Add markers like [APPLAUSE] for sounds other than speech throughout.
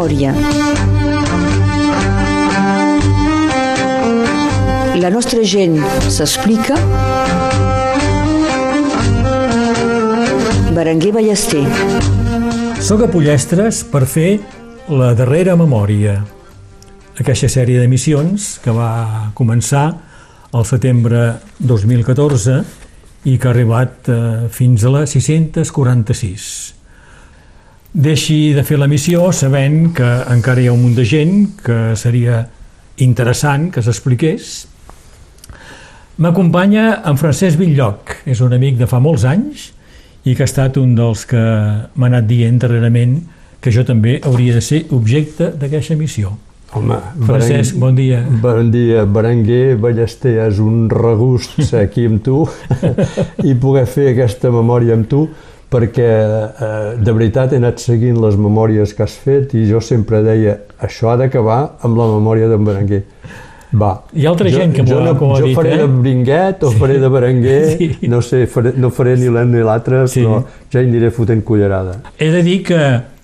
memòria. La nostra gent s'explica. Berenguer Ballester. Soc a Pollestres per fer la darrera memòria. Aquesta sèrie d'emissions que va començar al setembre 2014 i que ha arribat eh, fins a la 646. Deixi de fer l'emissió sabent que encara hi ha un munt de gent que seria interessant que s'expliqués. M'acompanya en Francesc Villoc, és un amic de fa molts anys i que ha estat un dels que m'ha anat dient darrerament que jo també hauria de ser objecte d'aquesta emissió. Home, Francesc, bon dia. Bon dia, Berenguer, Ballester, és un regust ser aquí amb tu [LAUGHS] i poder fer aquesta memòria amb tu perquè eh, de veritat he anat seguint les memòries que has fet i jo sempre deia això ha d'acabar amb la memòria d'en Berenguer. Va. Hi ha altra jo, gent que m'ho no, ha jo dit, faré eh? de Bringuet o faré de Berenguer, Sí. no sé, faré, no faré ni l'un ni l'altre, Sí. però ja hi aniré fotent cullerada. He de dir que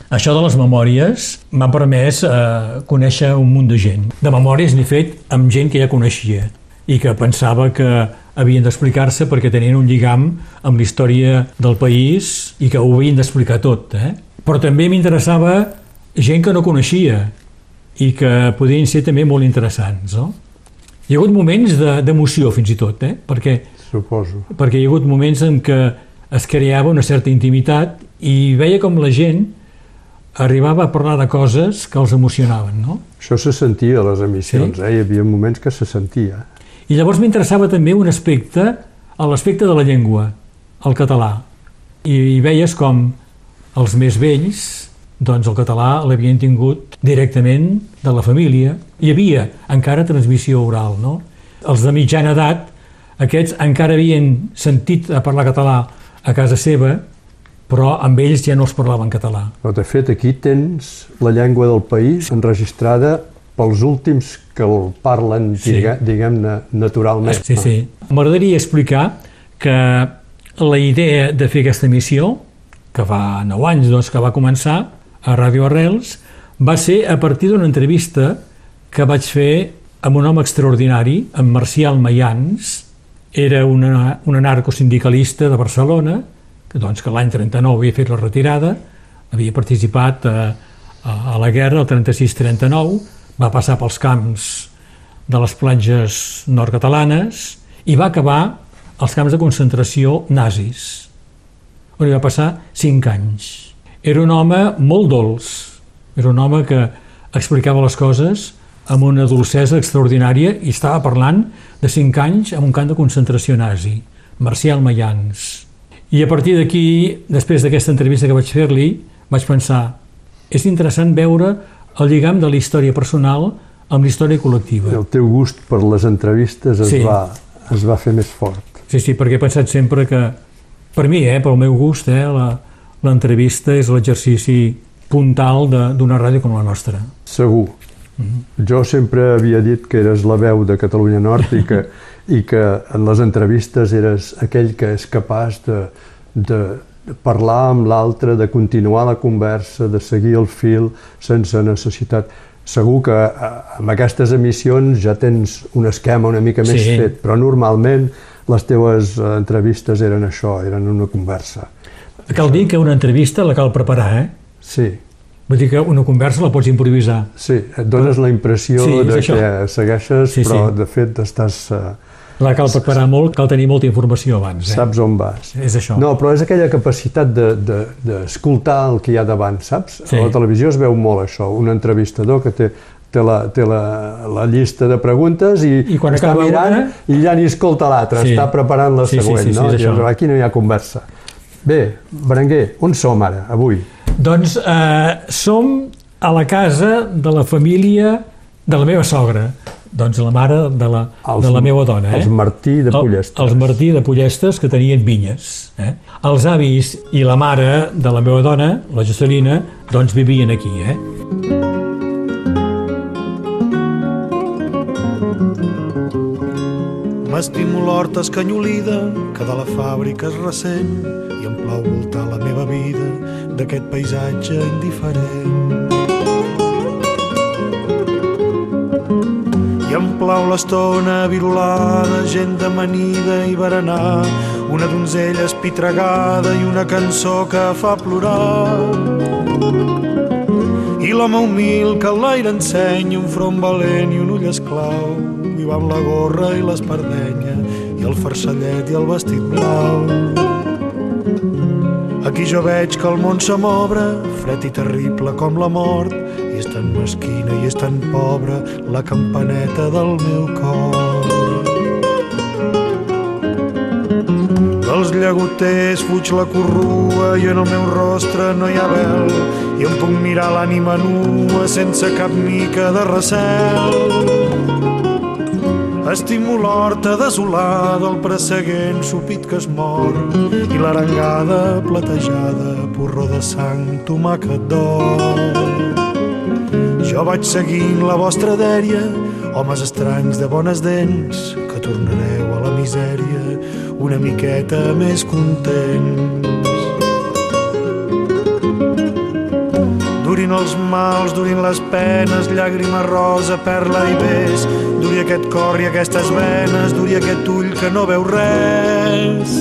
això de les memòries m'ha permès eh, conèixer un munt de gent. De memòries n'he fet amb gent que ja coneixia i que pensava que havien d'explicar-se perquè tenien un lligam amb la història del país i que ho havien d'explicar tot. Eh? Però també m'interessava gent que no coneixia i que podien ser també molt interessants. No? Hi ha hagut moments de- d'emoció fins i tot, eh? perquè Suposo. perquè hi ha hagut moments en què es creava una certa intimitat i veia com la gent arribava a parlar de coses que els emocionaven, no? Això se sentia a les emissions, Sí? eh? hi havia moments que se sentia. I llavors m'interessava també un aspecte, l'aspecte de la llengua, el català. I, I veies com els més vells, doncs el català l'havien tingut directament de la família. Hi havia encara transmissió oral, no? Els de mitjana edat, aquests encara havien sentit a parlar català a casa seva, però amb ells ja no es parlava en català. Però de fet aquí tens la llengua del país enregistrada pels últims que el parlen, Sí. digue, diguem-ne, naturalment. Sí, sí. M'agradaria explicar que la idea de fer aquesta missió, que fa 9 anys doncs, que va començar a Ràdio Arrels, va ser a partir d'una entrevista que vaig fer amb un home extraordinari, en Marcial Mayans, era una, un anarcosindicalista de Barcelona, que, doncs, que l'any 39 havia fet la retirada, havia participat a, a, a la guerra, el 36-39, va passar pels camps de les platges nord-catalanes i va acabar als camps de concentració nazis, on hi va passar 5 anys. Era un home molt dolç, era un home que explicava les coses amb una dolcesa extraordinària i estava parlant de 5 anys en un camp de concentració nazi, Marcial Mayans. I a partir d'aquí, després d'aquesta entrevista que vaig fer-li, vaig pensar, és interessant veure el lligam de la història personal amb la història col·lectiva. El teu gust per les entrevistes es, Sí. va, es va fer més fort. Sí, sí, perquè he pensat sempre que, per mi, eh, pel meu gust, eh, l'entrevista és l'exercici puntal de- d'una ràdio com la nostra. Segur. Jo sempre havia dit que eres la veu de Catalunya Nord i que, [LAUGHS] i que en les entrevistes eres aquell que és capaç de, de parlar amb l'altre, de continuar la conversa, de seguir el fil sense necessitat. Segur que eh, amb aquestes emissions ja tens un esquema una mica més Sí. fet, però normalment les teves eh, entrevistes eren això, eren una conversa. Cal dir que una entrevista la cal preparar, eh? Sí, Vull dir que una conversa la pots improvisar. sí, et dones la impressió Sí, de això. que segueixes, Sí, sí. però de fet estàs... Eh, La cal preparar molt, cal tenir molta informació abans, eh? saps on vas. És això. No, però és aquella capacitat d'escoltar de, de, el que hi ha davant, saps? Sí. A la televisió es veu molt això, un entrevistador que té, té, la, té la, la llista de preguntes i, I quan està mirant una- i ja ni escolta l'altre, Sí. està preparant la Sí, sí, següent, sí, sí, no? és això. Llavors, aquí no hi ha conversa. Bé, Berenguer, on som ara, avui? Doncs eh, som a la casa de la família de la meva sogra, doncs la mare de la, de la meva dona. Eh? Els Martí de El- Pollestres. Els Martí de Pollestres, que tenien vinyes. Eh? Els avis i la mare de la meva dona, la Jocelina, doncs vivien aquí. Eh? M'estimo l'horta escanyolida que de la fàbrica es ressent i em plau voltar la meva vida d'aquest paisatge indiferent. Clau l'estona virolada, gent d'amanida i berenar, una donzella espitregada i una cançó que fa plorar. I l'home humil que l'aire ensenya un front valent i un ull esclau, i va amb la gorra i l'espardenya, i el farcellet i el vestit blau. Aquí jo veig que el món se m'obre, fred i terrible com la mort, és tan mesquina i és tan pobra la campaneta del meu cor. Dels llagoters fuig la corrua i en el meu rostre no hi ha vel i em puc mirar l'ànima nua sense cap mica de recel. Estimo l'horta desolada, el presseguent supit que es mor i l'arengada platejada, porró de sang, tomàquet d'or. Jo vaig seguint la vostra dèria, homes estranys de bones dents, que tornareu a la misèria una miqueta més contents. Durin els mals, durin les penes, llàgrima rosa, perla i bes, duri aquest cor i aquestes venes, duri aquest ull que no veu res.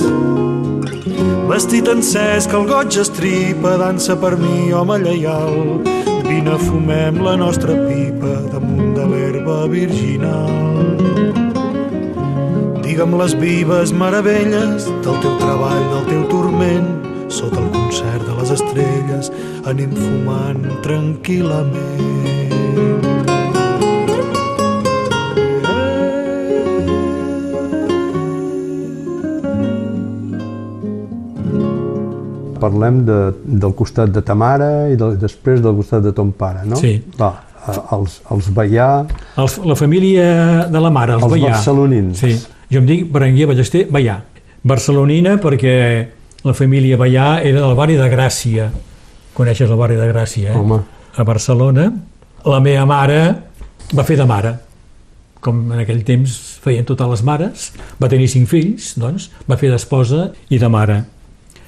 Vestit encès que el goig estripa, dansa per mi, home lleial, vine fumem la nostra pipa damunt de l'herba virginal. Digue'm les vives meravelles del teu treball, del teu turment, sota el concert de les estrelles anem fumant tranquil·lament. Parlem de, del costat de ta mare i de, després del costat de ton pare, no? Sí. Va, eh, els, els Baià, Els, la família de la mare, els, els Baià. barcelonins. Sí, jo em dic Berenguer Ballester Baià. Barcelonina perquè la família Baià era del barri de Gràcia. Coneixes el barri de Gràcia, eh? Home. A Barcelona. La meva mare va fer de mare, com en aquell temps feien totes les mares. Va tenir cinc fills, doncs, va fer d'esposa i de mare.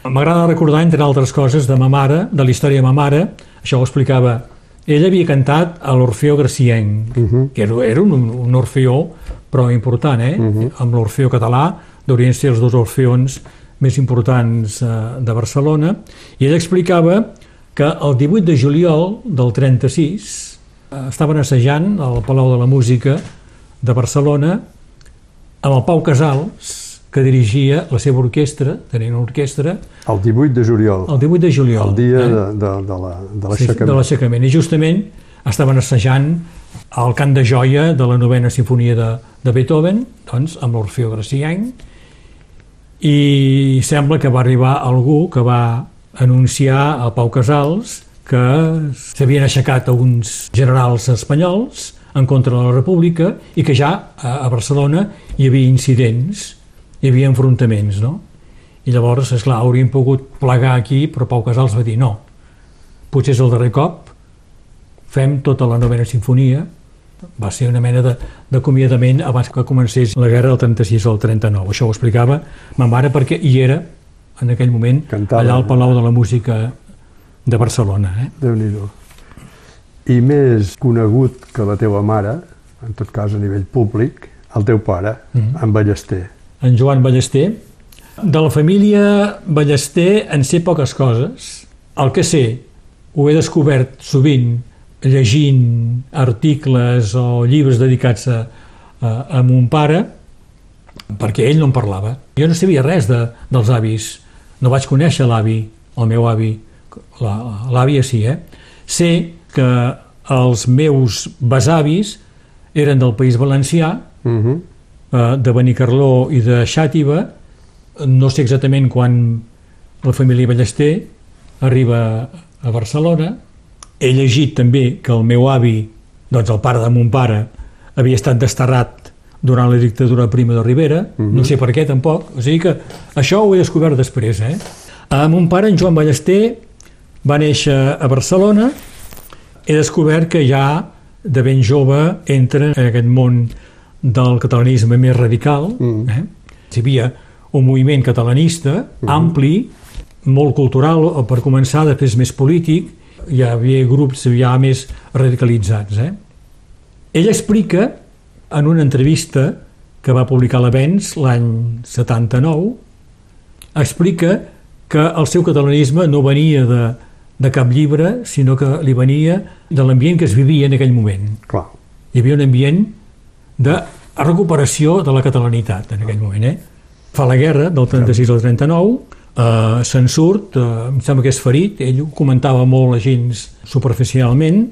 M'agrada recordar, entre altres coses, de ma mare, de la història de ma mare, això ho explicava. Ella havia cantat a l'Orfeó Gracienc, que era, era un, un orfeó, però important, eh? Amb l'Orfeó català, deurien ser els dos orfeons més importants eh, de Barcelona, i ella explicava que el 18 de juliol del 36 eh, estaven assajant al Palau de la Música de Barcelona amb el Pau Casals, que dirigia la seva orquestra, tenien una orquestra, El 18 de juliol, el 18 de juliol. el dia eh? de, de, de la- de l'aixecament. l'aixecament. I justament estaven assajant el cant de joia de la novena sinfonia de, de Beethoven, doncs, amb l'Orfeo Gracienc, i sembla que va arribar algú que va anunciar a Pau Casals que s'havien aixecat alguns generals espanyols en contra de la república i que ja a Barcelona hi havia incidents, hi havia enfrontaments, no? I llavors, és clar, haurien pogut plegar aquí, però Pau Casals va dir no, potser és el darrer cop, fem tota la novena sinfonia, va ser una mena d'acomiadament abans que comencés la guerra del 36 al 39. Això ho explicava ma mare perquè hi era en aquell moment Cantava. allà al Palau de la Música de Barcelona. Eh? déu nhi I més conegut que la teva mare, en tot cas a nivell públic, el teu pare, en Ballester. En Joan Ballester. De la família Ballester en sé poques coses. El que sé, ho he descobert sovint llegint articles o llibres dedicats a, a, a mon pare, perquè ell no en parlava. Jo no sabia res de, dels avis. No vaig conèixer l'avi, el meu avi. L'àvia sí, eh? Sé que els meus besavis eren del País Valencià, Uh -huh. Eh, de Benicarló i de Xàtiva, no sé exactament quan la família Ballester arriba a Barcelona. He llegit també que el meu avi, doncs el pare de mon pare, havia estat desterrat durant la dictadura prima de Rivera, no sé per què tampoc, o sigui que això ho he descobert després. Eh? A mon pare, en Joan Ballester, va néixer a Barcelona, he descobert que ja de ben jove entra en aquest món del catalanisme més radical. Mm. Eh? Hi havia un moviment catalanista mm. ampli, molt cultural, per començar, després més polític, hi havia grups ja més radicalitzats. Eh? Ell explica en una entrevista que va publicar l'Avenç l'any 79, explica que el seu catalanisme no venia de, de cap llibre, sinó que li venia de l'ambient que es vivia en aquell moment. Clar. Hi havia un ambient de recuperació de la catalanitat en aquell moment. Eh? Fa la guerra del 36 al 39, eh, se'n surt, eh, em sembla que és ferit, ell ho comentava molt a gens superficialment,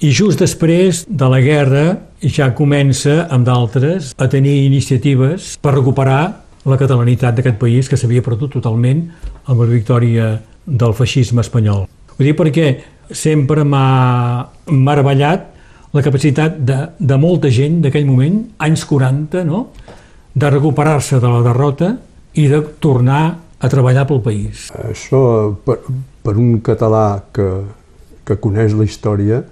i just després de la guerra ja comença amb d'altres a tenir iniciatives per recuperar la catalanitat d'aquest país que s'havia perdut totalment amb la victòria del feixisme espanyol. Vull dir perquè sempre m'ha meravellat la capacitat de, de molta gent d'aquell moment, anys 40, no? de recuperar-se de la derrota i de tornar a treballar pel país. Això, per, per un català que, que coneix la història,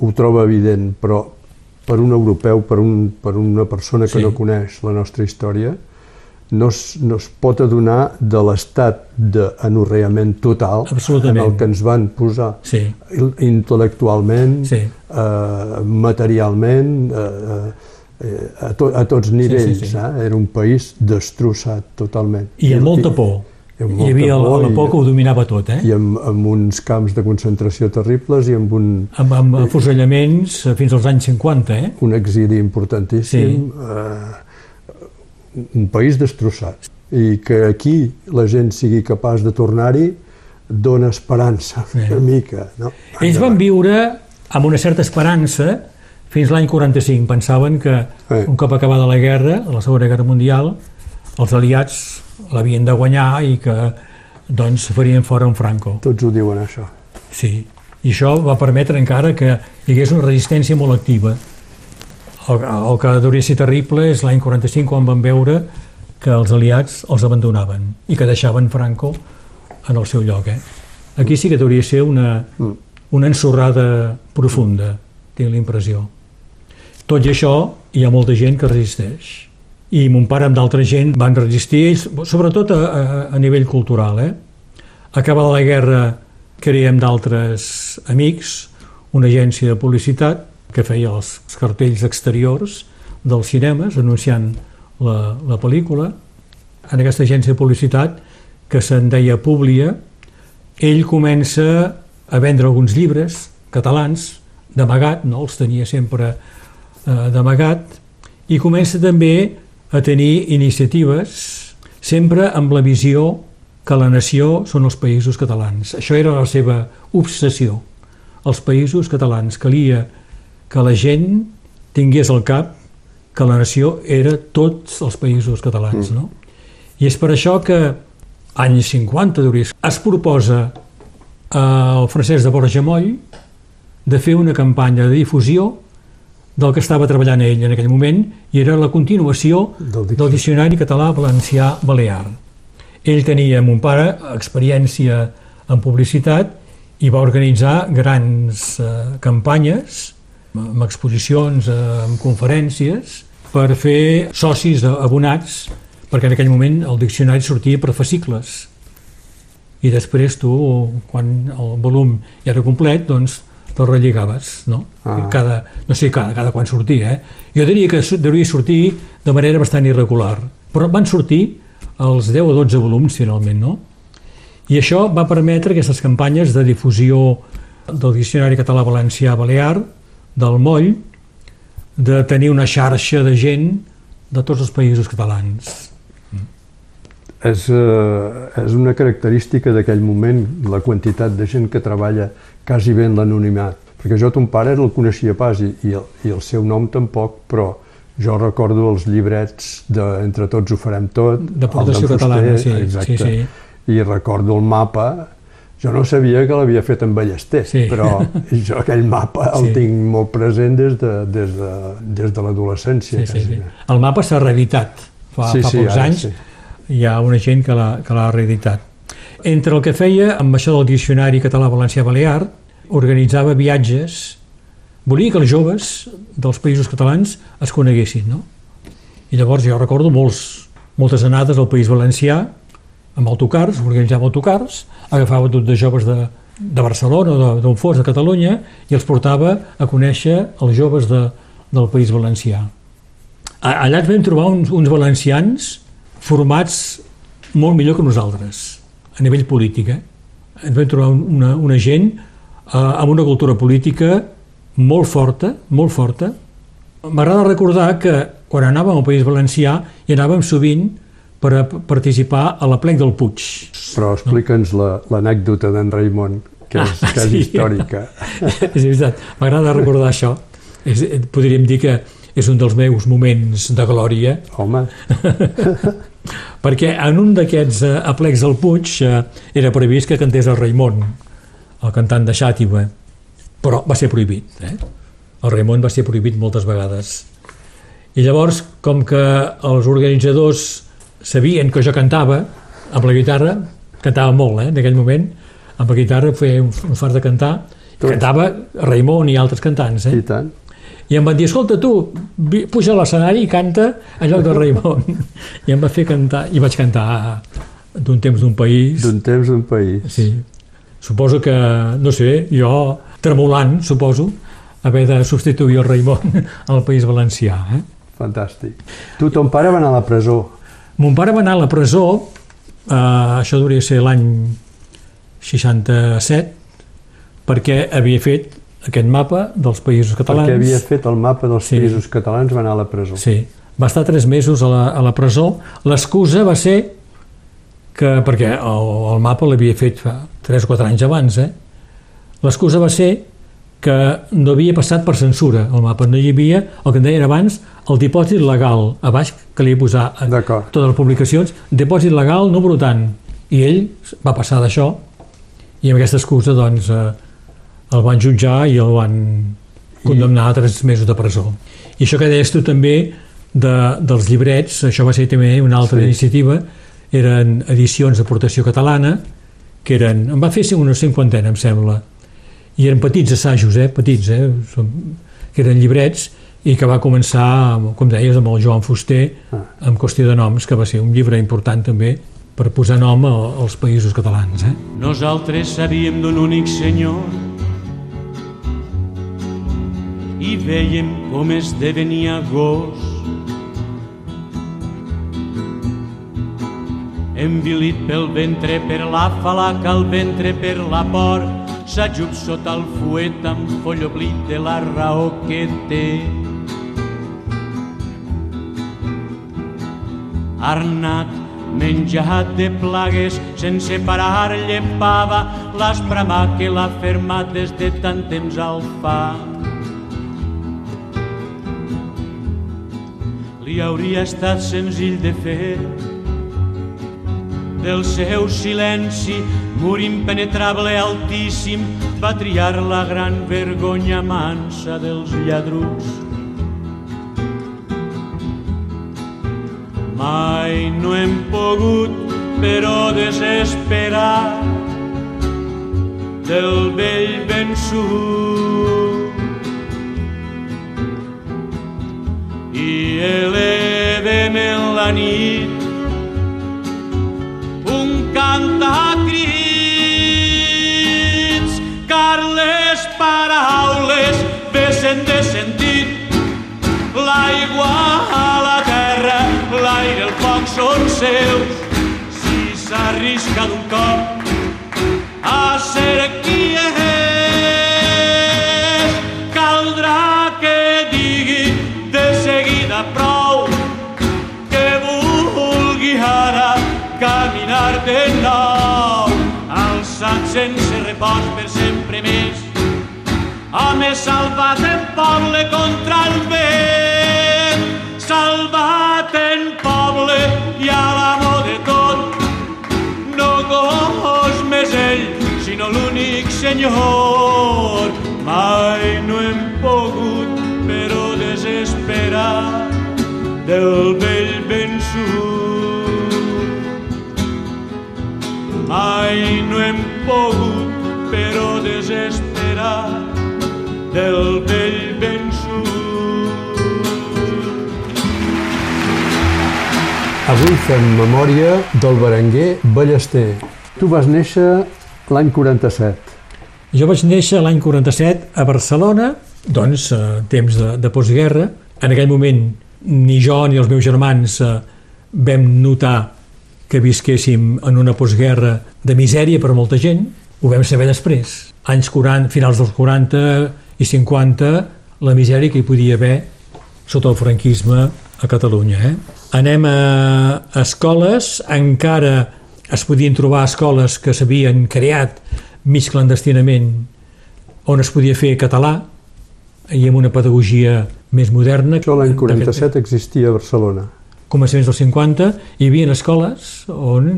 ho troba evident, però per un europeu, per, un, per una persona que Sí. no coneix la nostra història, no es, no es pot adonar de l'estat d'anorreament total en el que ens van posar Sí. intel·lectualment, Sí. eh, materialment, eh, eh, a, to, a tots nivells. sí, sí. Eh? Era un país destrossat totalment. I amb molta por. i amb Hi molta havia por la, la por i- que ho dominava tot, eh? i amb, amb uns camps de concentració terribles i amb un, Amb, amb afusellaments fins als anys 50, eh? un exili importantíssim, eh, un país destrossat. I que aquí la gent sigui capaç de tornar-hi dona esperança, Sí. una mica. No? Ells van viure amb una certa esperança fins l'any 45. Pensaven que Sí. un cop acabada la guerra, la Segona Guerra Mundial, els aliats l'havien de guanyar i que doncs farien fora un Franco. Tots ho diuen, això. Sí, i això va permetre encara que hi hagués una resistència molt activa. El, el que hauria ser terrible és l'any 45 quan van veure que els aliats els abandonaven i que deixaven Franco en el seu lloc. Eh? Aquí sí que hauria ser una, una ensorrada profunda, tinc la impressió. Tot i això, hi ha molta gent que resisteix. I mon pare amb d'altra gent van resistir, ells, sobretot a, a, a nivell cultural. Eh? Acabada la guerra, creiem d'altres amics una agència de publicitat que feia els cartells exteriors dels cinemes anunciant la, la pel·lícula. En aquesta agència de publicitat, que se'n deia Publia, ell comença a vendre alguns llibres catalans, d'amagat, no? els tenia sempre eh, d'amagat, i comença també a tenir iniciatives sempre amb la visió que la nació són els països catalans. Això era la seva obsessió. Els països catalans. Calia que la gent tingués al cap que la nació era tots els països catalans, no? I és per això que anys 50 d'Uris es proposa al Francesc de Borja Moll de fer una campanya de difusió del que estava treballant ell en aquell moment i era la continuació Del del, del diccionari català valencià balear. Ell tenia, mon pare, experiència en publicitat i va organitzar grans eh, campanyes amb exposicions, eh, amb conferències per fer socis abonats perquè en aquell moment el diccionari sortia per fascicles i després tu, quan el volum ja era complet, doncs te'l relligaves, no? Ah. Cada, no sé cada, cada quan sortia, eh? Jo diria que devia sortir de manera bastant irregular, però van sortir els 10 o 12 volums finalment, no? I això va permetre aquestes campanyes de difusió del Diccionari Català Valencià Balear, del Moll, de tenir una xarxa de gent de tots els països catalans. És, eh, és una característica d'aquell moment, la quantitat de gent que treballa quasi bé en l'anonimat. Perquè jo ton pare el coneixia pas i, i, el, i el seu nom tampoc, però jo recordo els llibrets de Entre tots ho farem tot, D'aportació el d'en catalana, sí, exacte, sí, sí. i recordo el mapa, jo no sabia que l'havia fet en Ballester, Sí. però [LAUGHS] jo aquell mapa el Sí. tinc molt present des de, des de, des de l'adolescència. Sí, sí, sí. El mapa s'ha reeditat fa, Sí, fa sí, pocs ara anys. sí. Hi ha una gent que l'ha reeditat. Entre el que feia amb això del Diccionari Català-Valencià-Balear, organitzava viatges, volia que els joves dels països catalans es coneguessin, no? I llavors jo recordo molts, moltes anades al País Valencià amb autocars, organitzava autocars, agafava tot de joves de, de Barcelona o d'on fos, de Catalunya, i els portava a conèixer els joves de, del País Valencià. Allà ens vam trobar uns, uns valencians formats molt millor que nosaltres, a nivell polític. Eh? Ens vam trobar una, una gent eh, amb una cultura política molt forta, molt forta. M'agrada recordar que quan anàvem al País Valencià hi anàvem sovint per a participar a la plec del Puig. Però explica'ns l'anècdota la, d'en Raimon, que és, ah, que és sí. històrica. [LAUGHS] és veritat, m'agrada recordar això. És, podríem dir que és un dels meus moments de glòria. Home. [LAUGHS] Perquè en un d'aquests eh, aplecs del Puig eh, era previst que cantés el Raimon, el cantant de Xàtiva, però va ser prohibit. Eh? El Raimon va ser prohibit moltes vegades. I llavors, com que els organitzadors sabien que jo cantava amb la guitarra, cantava molt eh, en aquell moment, amb la guitarra feia un, un fart de cantar, Tots. cantava Raimon i altres cantants. Eh? I tant i em van dir, escolta tu, puja a l'escenari i canta en lloc de Raimon. [LAUGHS] I em va fer cantar, i vaig cantar d'un temps d'un país. D'un temps d'un país. Sí. Suposo que, no sé, jo, tremolant, suposo, haver de substituir el Raimon [LAUGHS] al País Valencià. Eh? Fantàstic. Tu, ton pare va anar a la presó. Mon pare va anar a la presó, eh, això hauria ser l'any 67, perquè havia fet aquest mapa dels països catalans. Perquè havia fet el mapa dels sí. països catalans, va anar a la presó. Sí, va estar tres mesos a la, a la presó. L'excusa va ser que, perquè el, el mapa l'havia fet fa 3 o 4 anys abans, eh? l'excusa va ser que no havia passat per censura el mapa, no hi havia, el que en deien abans, el dipòsit legal, a baix que li posar a totes les publicacions, dipòsit legal número tant, i ell va passar d'això, i amb aquesta excusa, doncs, eh, el van jutjar i el van condemnar a tres mesos de presó. I això que deies tu també de, dels llibrets, això va ser també una altra sí. iniciativa, eren edicions d'aportació catalana, que eren, em va fer una cinquantena, em sembla, i eren petits assajos, eh, petits, eh, que eren llibrets, i que va començar, com deies, amb el Joan Fuster, ah. amb Qüestió de Noms, que va ser un llibre important també per posar nom als països catalans. Eh? Nosaltres sabíem d'un únic senyor i veiem com esdevenia gos. Envilit pel ventre, per la falaca, el ventre per la por, s'ajup sota el fuet amb folloblit de la raó que té. Arnat, menjat de plagues, sense parar llepava l'esprama que l'ha fermat des de tant temps al fa. li hauria estat senzill de fer. Del seu silenci, mur impenetrable altíssim, va triar la gran vergonya mansa dels lladrucs. Mai no hem pogut, però desesperar del vell vençut i elevem en la nit de sentit. L'aigua a la terra, l'aire, el foc són seus. Si s'arrisca d'un cop a ser salvat en poble contra el vent. Salvat en poble i a l'amo de tot. No gos més ell sinó l'únic senyor. Mai no hem pogut però desesperar del vell vençut. Mai no hem pogut, però desesperar del vell vençut. Avui fem memòria del Berenguer Ballester. Tu vas néixer l'any 47. Jo vaig néixer l'any 47 a Barcelona, doncs, eh, temps de, de postguerra. En aquell moment ni jo ni els meus germans eh, vam notar que visquéssim en una postguerra de misèria per molta gent, ho vam saber després. Anys 40, finals dels 40 i 50, la misèria que hi podia haver sota el franquisme a Catalunya. Eh? Anem a escoles, encara es podien trobar escoles que s'havien creat mig clandestinament on es podia fer català i amb una pedagogia més moderna. Això l'any 47 existia a Barcelona. Començaments dels 50 hi havia escoles on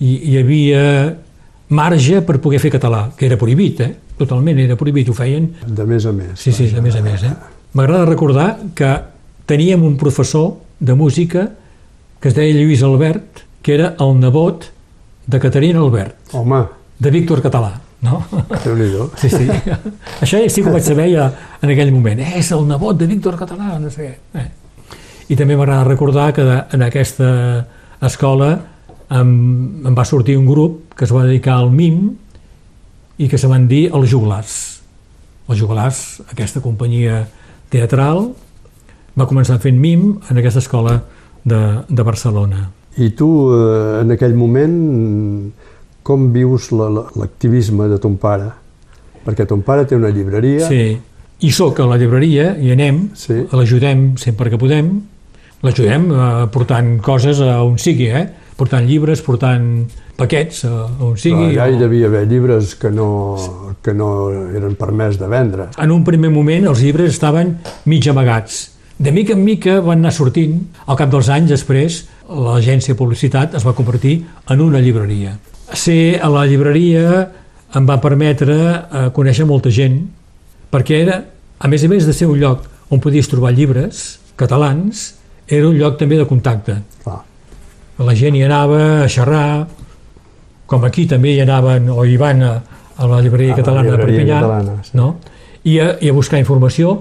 hi, hi havia marge per poder fer català, que era prohibit, eh? totalment era prohibit, ho feien. De més a més. Sí, sí, de més a més. Eh? M'agrada recordar que teníem un professor de música que es deia Lluís Albert, que era el nebot de Caterina Albert, Home, de Víctor Català. No? déu nhi Sí, sí. Això sí que ho vaig saber ja en aquell moment. Eh, és el nebot de Víctor Català, no sé què. Eh. I també m'agrada recordar que de, en aquesta escola em, em va sortir un grup que es va dedicar al mim i que se van dir els Juglars. Els Juglars, aquesta companyia teatral, va començar fent mim en aquesta escola de, de Barcelona. I tu, eh, en aquell moment, com vius la- la- l'activisme de ton pare? Perquè ton pare té una llibreria, Sí, i sóc a la llibreria, i anem, Sí. l'ajudem sempre que podem, l'ajudem eh, portant coses a on sigui, eh? portant llibres, portant paquets a on però sigui. allà hi devia haver llibres que no, que no eren permès de vendre. En un primer moment els llibres estaven mig amagats. De mica en mica van anar sortint. Al cap dels anys, després, l'agència de publicitat es va convertir en una llibreria. Ser a la llibreria em va permetre eh, conèixer molta gent, perquè era, a més a més de ser un lloc on podies trobar llibres catalans, era un lloc també de contacte. Clar. La gent hi anava a xerrar, com aquí també hi anaven o hi van a, a la llibreria A la catalana de llibreria Perpinyà, catalana, sí. no? I, a, i a buscar informació.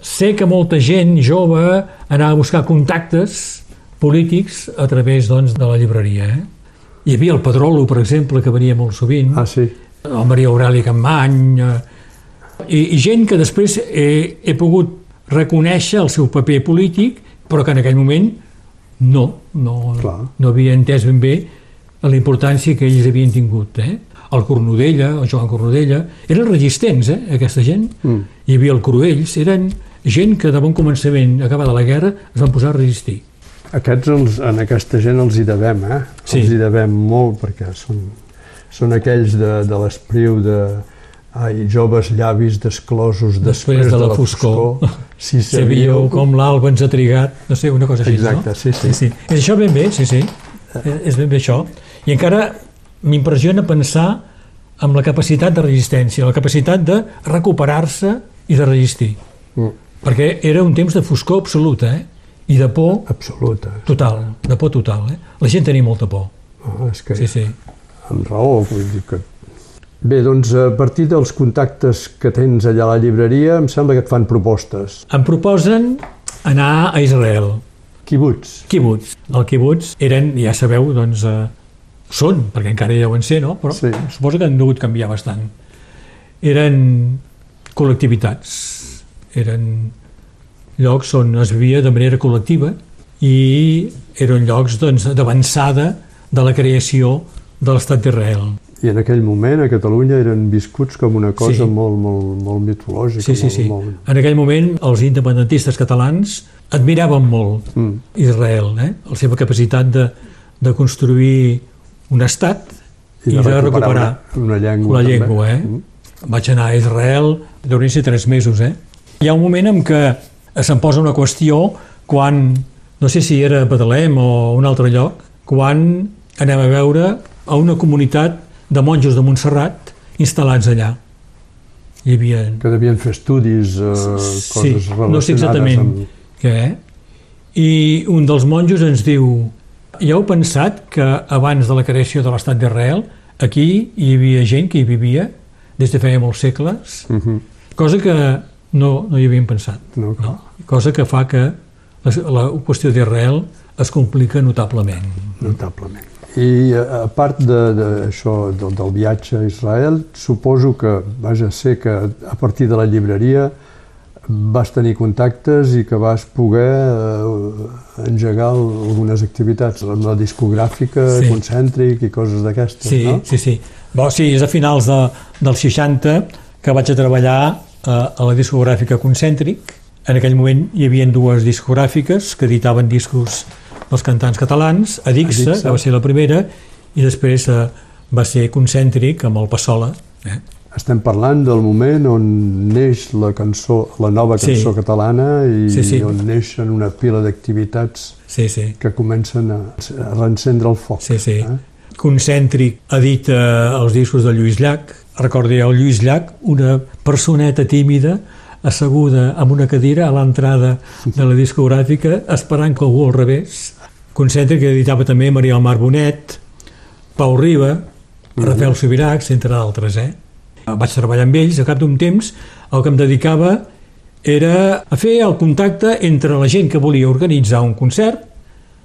Sé que molta gent jove anava a buscar contactes polítics a través doncs, de la llibreria. Eh? Hi havia el Pedrolo, per exemple, que venia molt sovint, Ah, sí? el Maria Aurelia Campany, eh, i, i gent que després he, he pogut reconèixer el seu paper polític, però que en aquell moment no, no, Clar. no havia entès ben bé la importància que ells havien tingut. Eh? El Cornudella, el Joan Cornudella, eren resistents, eh, aquesta gent. Mm. Hi havia el Cruells, eren gent que de bon començament, acabada la guerra, es van posar a resistir. Aquests, els, en aquesta gent els hi devem, eh? Sí. Els hi devem molt, perquè són, són aquells de, de l'espriu de ai, joves llavis desclosos després, Després de la foscor, si [LAUGHS] Sabíeu com l'alba ens ha trigat, no sé, una cosa així, Exacte, no? sí, sí. sí, sí. És això ben bé, sí, sí. És és ben bé això. I encara m'impressiona pensar amb la capacitat de resistència, la capacitat de recuperar-se i de resistir. Mm, Perquè era un temps de foscor absoluta, eh? I de por absoluta. total, de por total, eh? La gent tenia molta por, Ah, és que sí, sí. amb raó, vull dir que... Bé, doncs a partir dels contactes que tens allà a la llibreria, em sembla que et fan propostes. Em proposen anar a Israel, Kibbutz. kibbutz. El kibbutz eren, ja sabeu, doncs, eh, són, perquè encara hi deuen ser, no? Però Sí. suposo que han degut canviar bastant. Eren col·lectivitats, eren llocs on es vivia de manera col·lectiva i eren llocs doncs, d'avançada de la creació de l'estat d'Israel. I en aquell moment a Catalunya eren viscuts com una cosa Sí. molt, molt, molt mitològica. Sí, sí, molt, sí. Molt... En aquell moment els independentistes catalans admiraven molt Mm. Israel, eh? la seva capacitat de, de construir un estat i de, recuperar, una, una llengua. la també. llengua. Eh? Mm. Vaig anar a Israel, deurien ser tres mesos. Eh? Hi ha un moment en què se'm posa una qüestió quan, no sé si era a Betlem o un altre lloc, quan anem a veure a una comunitat de monjos de Montserrat instal·lats allà. Hi havia Que devien fer estudis, eh, coses sí, relacionades no sé exactament amb... què, i un dels monjos ens diu ja heu pensat que abans de la creació de l'estat d'Israel aquí hi havia gent que hi vivia des de feia molts segles, Uh -huh. cosa que no, no hi havíem pensat. No. No? Cosa que fa que la, la qüestió d'Israel es complica notablement. Notablement. I eh, a part de- d'això del, del viatge a Israel, suposo que, vaja, sé que a partir de la llibreria vas tenir contactes i que vas poder eh, engegar algunes activitats, amb la discogràfica, Sí. concèntric i coses d'aquestes, Sí, no? sí, sí. Bo, sí, és a finals de, dels 60 que vaig a treballar eh, a la discogràfica Concèntric. En aquell moment hi havia dues discogràfiques que editaven discos dels cantants catalans, Adixa, Adixa. que va ser la primera, i després eh, va ser Concèntric amb el Passola. Eh? Estem parlant del moment on neix la cançó, la nova Sí. cançó catalana i Sí, sí. on neixen una pila d'activitats Sí, sí. que comencen a, a reencendre el foc. Sí, sí. Eh? Concèntric edita els discos de Lluís Llach. Recordi el Lluís Llach, una personeta tímida asseguda amb una cadira a l'entrada de la discogràfica esperant que algú al revés. Concèntric editava també Maria Mar Bonet, Pau Riba, Rafael Subiracs, entre d'altres. Eh? Vaig treballar amb ells, a cap d'un temps el que em dedicava era a fer el contacte entre la gent que volia organitzar un concert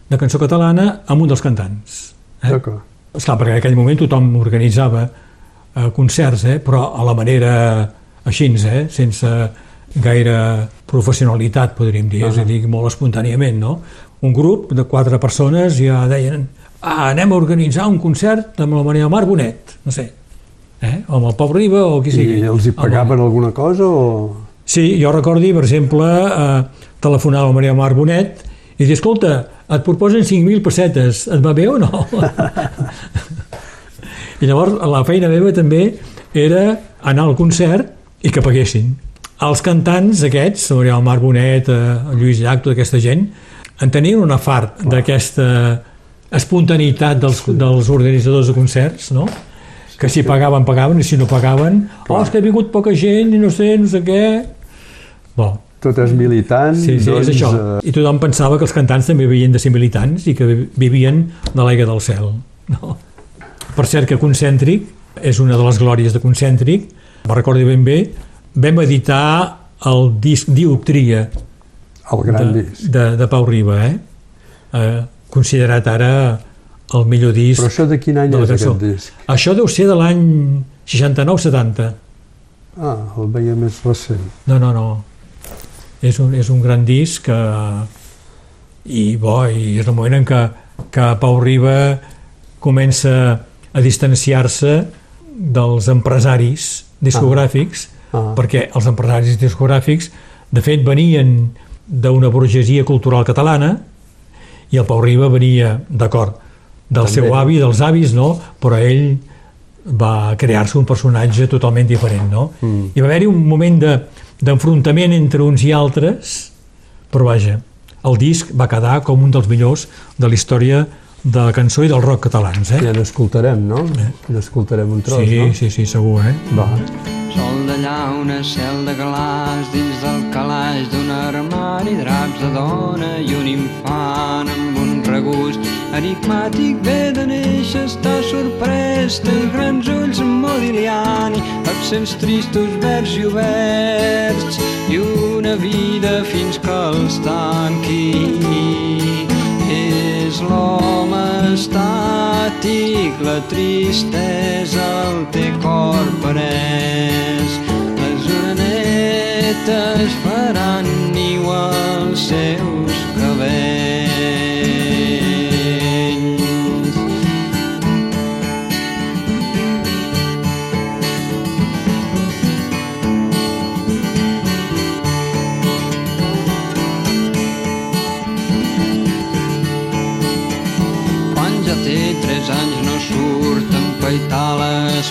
de cançó catalana amb un dels cantants. Eh? D'acord. Esclar, perquè en aquell moment tothom organitzava eh, concerts, eh, però a la manera així, eh, sense gaire professionalitat, podríem dir, és a dir, molt espontàniament, no? Un grup de quatre persones ja deien ah, anem a organitzar un concert amb la Maria Mar Bonet, no sé, eh? o amb el Pau Riba o qui sigui. I els hi Amb pagaven alguna cosa o... Sí, jo recordi, per exemple, eh, telefonar a Maria Mar Bonet i dir, escolta, et proposen 5.000 pessetes, et va bé o no? [LAUGHS] I llavors la feina meva també era anar al concert i que paguessin. Els cantants aquests, del Mar Bonet, eh, Lluís Llach, tota aquesta gent, en tenien una fart d'aquesta espontaneïtat dels, dels organitzadors de concerts, no? Que si pagaven, pagaven, i si no pagaven, oh, és que ha vingut poca gent i no sé, no sé què... Bon, Tot és militant, sí, sí, doncs... és això. eh, I tothom pensava que els cantants també havien de ser militants i que vivien de l'aigua del cel. No? Per cert que Concèntric és una de les glòries de Concèntric, me recordo ben bé, vam editar el disc Dioptria el gran de, disc. de, de Pau Riba, eh? eh? considerat ara el millor disc Però això de quin any de és cançó. aquest disc? Això deu ser de l'any 69-70. Ah, el veia més recent. No, no, no. És un, és un gran disc que, i bo, i és el moment en què, que Pau Riba comença a distanciar-se dels empresaris discogràfics, Ah. perquè els empresaris discogràfics, de fet, venien d'una burgesia cultural catalana i el Pau Riba venia, d'acord, del També. seu avi, dels avis, no? però ell va crear-se un personatge totalment diferent, no? Mm. I va haver-hi un moment de- d'enfrontament entre uns i altres, però vaja, el disc va quedar com un dels millors de la història de la cançó i del rock catalans, eh? Ja n'escoltarem, no? N'escoltarem un tros, sí, no? sí, sí, segur, eh? Va. Sol d'allà una cel de galàs dins del calaix d'un armari, draps de dona i un infant amb un regust enigmàtic ve de néixer, està sorprès, té grans ulls modigliani, accents tristos, verds i oberts, i una vida fins que els tanqui. És l'home estàtic, la tristesa el té cor pres. Les orenetes faran niu als seus cabells.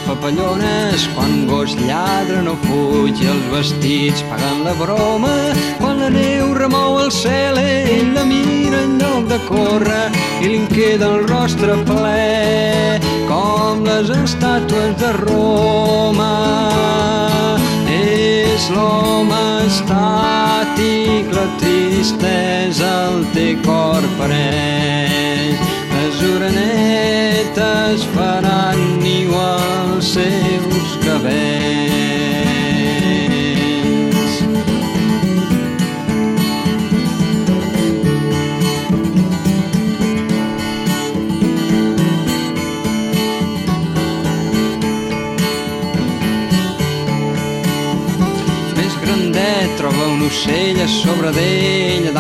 Papallones, quan gos lladra no fuig els vestits pagant la broma, quan la neu remou el cel ell la mira en lloc de córrer i li queda el rostre ple com les estàtues de Roma. És l'home estàtic, la tristesa el té cor pres jornetes faran niu als seus cabells. Més grandet troba un ocell a sobre d'ella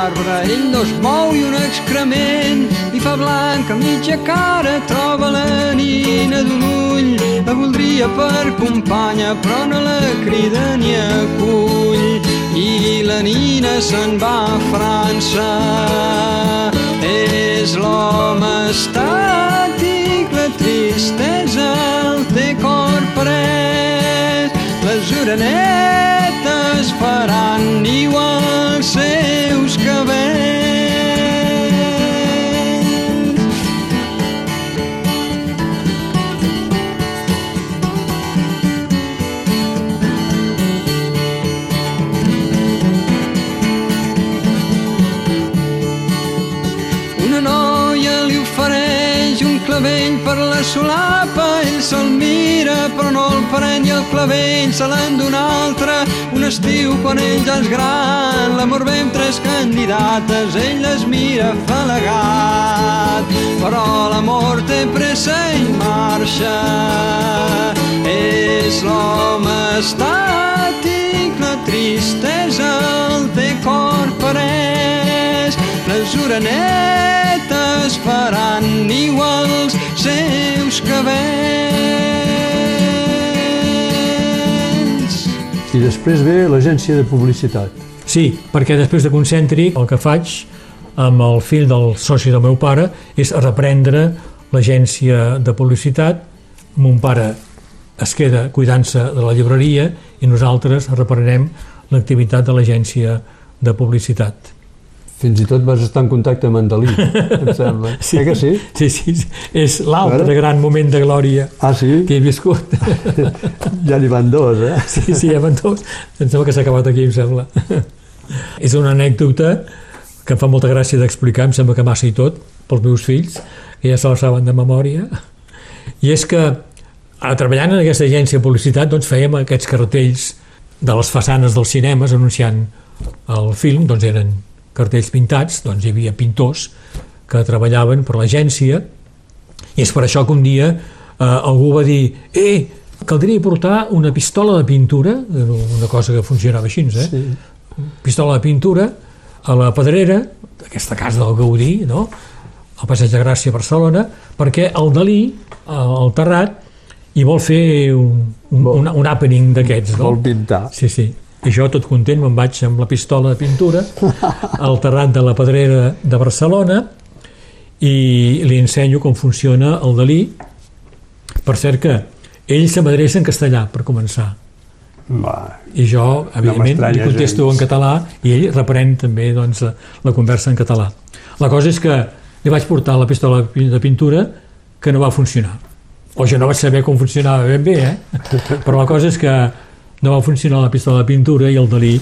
arbre, ell no es mou i un excrement li fa blanca mitja cara, troba la nina d'un ull, la voldria per companya, però no la crida ni acull. I la nina se'n va a França, és l'home estàtic, la tristesa el té cor pres, les orenetes faran niu als seus cabells. Una noia li ofereix un clavell per la solapa, se'l mira però no el pren i el clavell se l'han d'un altre. Un estiu quan ell ja és gran, l'amor ve amb tres candidates, ell les mira falagat, però l'amor té pressa i marxa. És l'home estàtic, la tristesa el té cor parès, les orenetes faran niu als seus cabells. I després ve l'agència de publicitat. Sí, perquè després de Concèntric el que faig amb el fill del soci del meu pare és reprendre l'agència de publicitat. Mon pare es queda cuidant-se de la llibreria i nosaltres reprenem l'activitat de l'agència de publicitat. Fins i tot vas estar en contacte amb en Dalí, em [LAUGHS] sembla. Sí. Eh que sí? Sí, sí, és l'altre gran moment de glòria Ah, sí? que he viscut. [LAUGHS] Ja n'hi van dos, eh? [LAUGHS] Sí, sí, ja van tots. Em sembla que s'ha acabat aquí, em sembla. És una anècdota que em fa molta gràcia d'explicar, em sembla que massa i tot, pels meus fills, que ja se la saben de memòria. I és que, a, treballant en aquesta agència de publicitat, doncs fèiem aquests cartells de les façanes dels cinemes anunciant el film, doncs eren cartells pintats, doncs hi havia pintors que treballaven per l'agència i és per això que un dia eh, algú va dir eh, caldria portar una pistola de pintura, una cosa que funcionava així, eh? Sí. pistola de pintura a la Pedrera, aquesta casa del Gaudí, no? al Passeig de Gràcia a Barcelona, perquè el Dalí, al Terrat, hi vol fer un, un, un, un happening d'aquests. No? Vol pintar. Sí, sí. I jo, tot content, me'n vaig amb la pistola de pintura al terrat de la Pedrera de Barcelona i li ensenyo com funciona el Dalí. Per cert que ell se m'adreça en castellà, per començar. Va. I jo, evidentment, li m'estranya contesto gens. en català i ell reprèn també doncs, la conversa en català. La cosa és que li vaig portar la pistola de pintura que no va funcionar. O jo no vaig saber com funcionava ben bé, eh? [LAUGHS] Però la cosa és que no va funcionar la pistola de pintura i el Dalí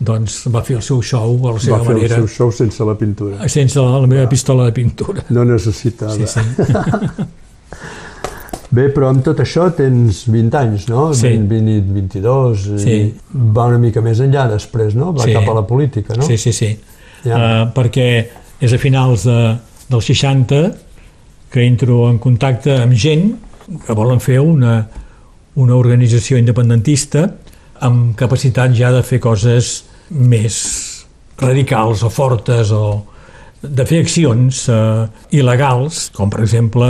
doncs, va fer el seu show a la seva Va fer manera, el seu show sense la pintura. sense la, la meva pistola de pintura. No necessitava. Sí, sí. [LAUGHS] Bé, però amb tot això tens 20 anys, no? Sí. 20, 20, i 22, Sí. i va una mica més enllà després, no? Va Sí. cap a la política, no? Sí, sí, sí. Ja. Uh, perquè és a finals de, dels 60 que entro en contacte amb gent que volen fer una, una organització independentista amb capacitat ja de fer coses més radicals o fortes o de fer accions eh, il·legals, com per exemple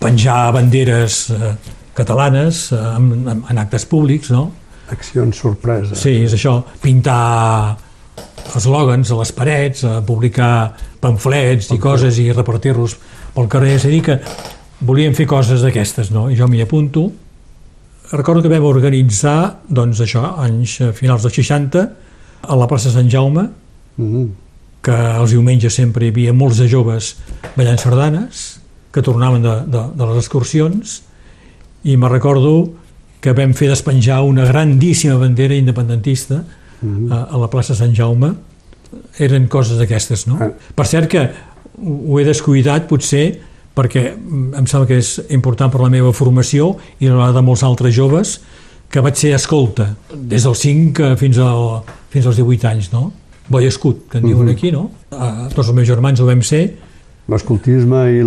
penjar banderes eh, catalanes eh, en, en, actes públics, no? Accions sorpresa. Sí, és això, pintar eslògans a les parets, a publicar pamflets i coses i repartir-los pel carrer, és a dir que volíem fer coses d'aquestes, no? I jo m'hi apunto. Recordo que vam organitzar, doncs això, anys eh, finals dels 60, a la plaça Sant Jaume, Mm. que els diumenges sempre hi havia molts de joves ballant sardanes, que tornaven de, de, de les excursions, i me recordo que vam fer despenjar una grandíssima bandera independentista Mm. a, a la plaça Sant Jaume. Eren coses d'aquestes, no? Ah. Per cert que ho he descuidat, potser, perquè em sembla que és important per la meva formació i la de molts altres joves, que vaig ser escolta, des dels 5 fins, al, fins als 18 anys, no? Boi escut, que en diuen Mhm. aquí, no? Uh, tots els meus germans ho vam ser, L'escoltisme i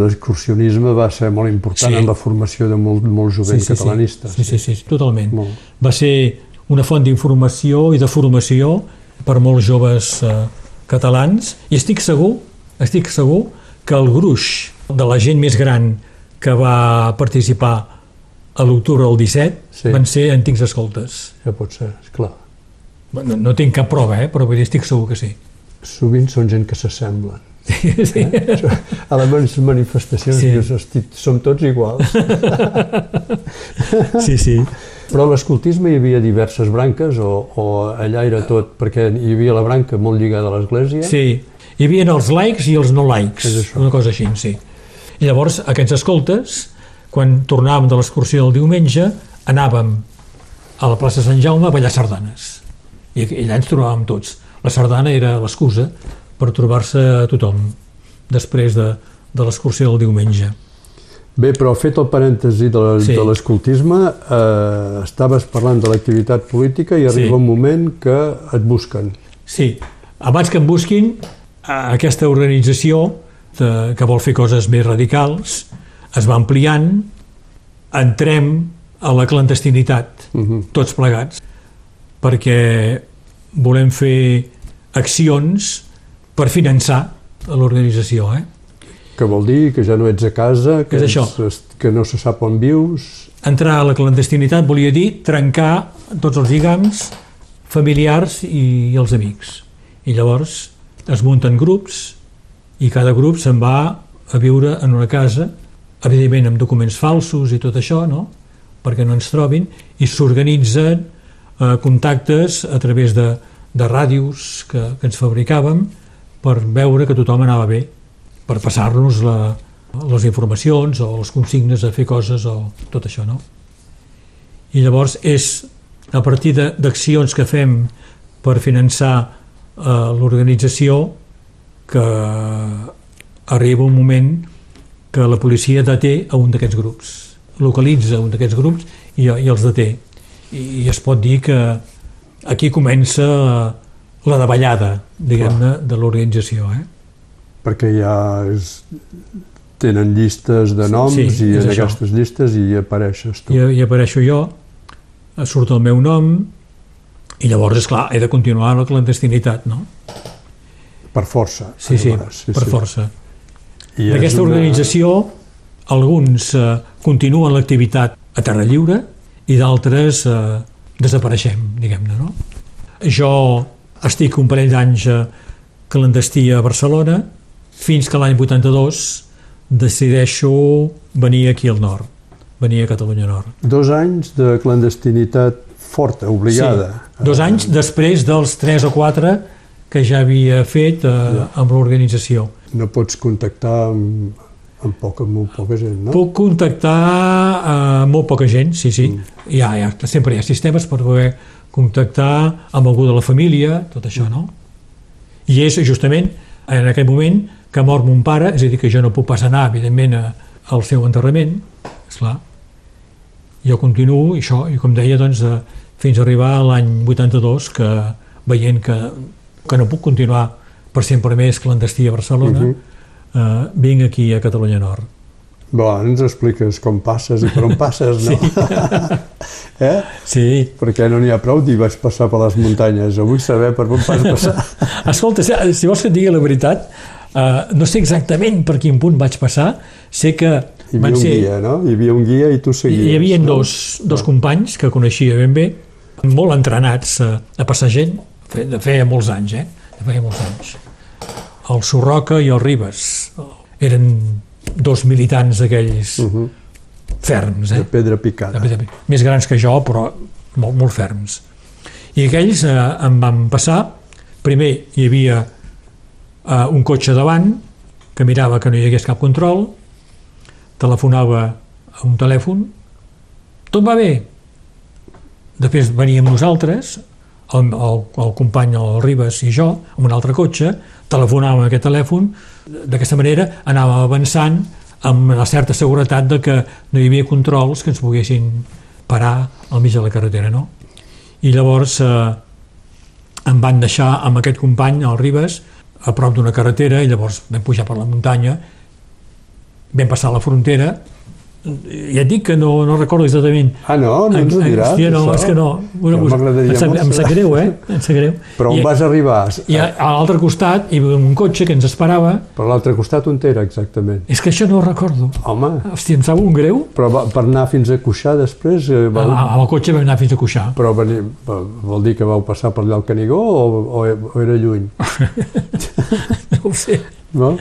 l'excursionisme va ser molt important Sí. en la formació de molt, molt jovent catalanista. Sí, sí, sí, sí, totalment. Molt. Va ser una font d'informació i de formació per molts joves eh, catalans i estic segur, estic segur que el gruix de la gent més gran que va participar a l'octubre del 17 Sí. van ser antics escoltes. Ja pot ser, esclar. No, no tinc cap prova, eh? però vull dir, estic segur que sí. Sovint són gent que s'assemblen. sí. A les manifestacions Sí. sí. dius, hosti, som tots iguals. [LAUGHS] sí, sí. Però a l'escoltisme hi havia diverses branques o, o allà era tot, perquè hi havia la branca molt lligada a l'església. Sí, hi havia els likes i els no això. una cosa així, sí. I llavors, aquests escoltes, quan tornàvem de l'excursió del diumenge, anàvem a la plaça Sant Jaume a ballar sardanes. I allà ens trobàvem tots. La sardana era l'excusa per trobar-se a tothom després de, de l'excursió del diumenge. Bé, però fet el parèntesi de la- Sí. l'escoltisme, eh, estaves parlant de l'activitat política i arriba Sí. un moment que et busquen. Sí, abans que em busquin, aquesta organització de, que vol fer coses més radicals es va ampliant, entrem a la clandestinitat, Mhm. tots plegats, perquè volem fer accions per finançar l'organització. Eh? Que vol dir que ja no ets a casa, que, És això. ets- que no se sap on vius... Entrar a la clandestinitat volia dir trencar tots els lligams familiars i, els amics. I llavors es munten grups i cada grup se'n va a viure en una casa, evidentment amb documents falsos i tot això, no? perquè no ens trobin, i s'organitzen eh, contactes a través de, de ràdios que, que ens fabricàvem per veure que tothom anava bé, per passar-nos les informacions o les consignes a fer coses o tot això, no? I llavors és a partir d'accions que fem per finançar eh, l'organització que arriba un moment que la policia deté a un d'aquests grups, localitza un d'aquests grups i, i els deté. I, I es pot dir que aquí comença la davallada, diguem-ne, de l'organització. Eh? perquè ja és, tenen llistes de noms Sí, i és en això. aquestes llistes hi apareixes tu. I, i apareixo jo, surt el meu nom, i llavors, és clar, he de continuar la clandestinitat, no? Per força. Sí, sí, aleshores, per força. I és D'aquesta una- organització, alguns eh, continuen l'activitat a terra lliure i d'altres eh, desapareixem, diguem-ne, no? Jo estic un parell d'anys eh, clandestí a Barcelona fins que l'any 82 decideixo venir aquí al nord, venir a Catalunya Nord. Dos anys de clandestinitat forta, obligada. Sí, dos anys després dels tres o quatre que ja havia fet eh, amb l'organització. No pots contactar amb, amb, poca, amb molt poca gent, no? Puc contactar amb molt poca gent, sí, sí. Mm. Ja, ja, sempre hi ha sistemes per poder contactar amb algú de la família, tot això, no? I és justament en aquell moment que mor mon pare, és a dir, que jo no puc pas anar, evidentment, a, al seu enterrament, esclar. Jo continuo, i això, i com deia, doncs, eh, fins a arribar a l'any 82, que veient que, que no puc continuar per sempre més clandestí a Barcelona, uh -huh. eh, vinc aquí a Catalunya Nord. Bé, ara ens expliques com passes i per on passes, no? [LAUGHS] [LAUGHS] eh? Sí, Perquè no n'hi ha prou dir vaig passar per les muntanyes, jo vull saber per on vas passar. [LAUGHS] Escolta, si vols que et digui la veritat, uh, no sé exactament per quin punt vaig passar, sé que Hi havia un ser... guia, no? Hi havia un guia i tu seguies. Hi havia no? dos, dos companys que coneixia ben bé, molt entrenats a, a passar gent, de feia molts anys, eh? De feia molts anys. El Sorroca i el Ribes eren dos militants aquells Uh -huh. ferms, eh? De pedra picada. de fet, més grans que jo, però molt, molt ferms. I aquells eh, em van passar, primer hi havia eh, un cotxe davant, que mirava que no hi hagués cap control, telefonava a un telèfon, tot va bé. Després veníem nosaltres, el, el, el company, el Ribes i jo, amb un altre cotxe, telefonàvem a aquest telèfon, d'aquesta manera anàvem avançant amb una certa seguretat de que no hi havia controls que ens poguessin parar al mig de la carretera, no? I llavors eh, em van deixar amb aquest company, el Ribes, a prop d'una carretera i llavors vam pujar per la muntanya, vam passar la frontera, ja et dic que no, no recordo exactament. Ah, no? No ens ho diràs, Hòstia, no, això? és que no. Ja m'agradaria em, sap, molt em sap greu, eh? Em sap greu. Però on I, vas arribar? I a, a l'altre costat hi havia un cotxe que ens esperava. Per l'altre costat on era exactament? És que això no ho recordo. Home, Hòstia, em sap un greu. però va, per anar fins a Cuixà després... Eh, Amb, val, amb el cotxe vam anar fins a Cuixà. però venir, vol dir que vau passar per allà al Canigó o, o, o era lluny? [LAUGHS] No ho sé. No?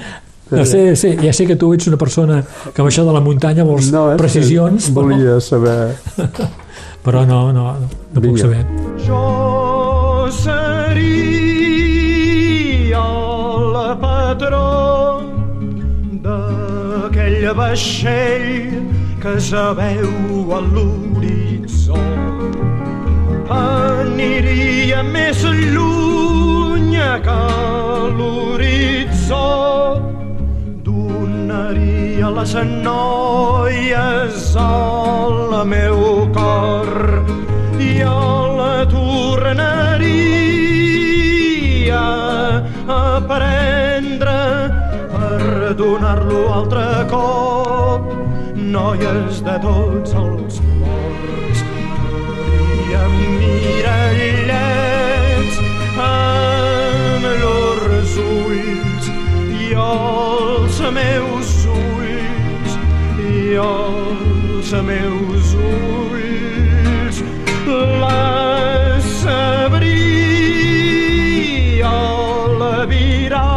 No sé, sé, ja sé que tu ets una persona que ha baixat de la muntanya vols no, és que precisions, però, Volia saber... [LAUGHS] però no, no, no, no puc saber. Jo seria la patró d'aquell vaixell que es veu a l'horitzó. Aniria més lluny que l'horitzó donaria les noies al meu cor a la tornaria a prendre per donar-lo altre cop. Noies de tots els i amb mirallets amb i els meus ulls i els meus ulls. La sabria la virà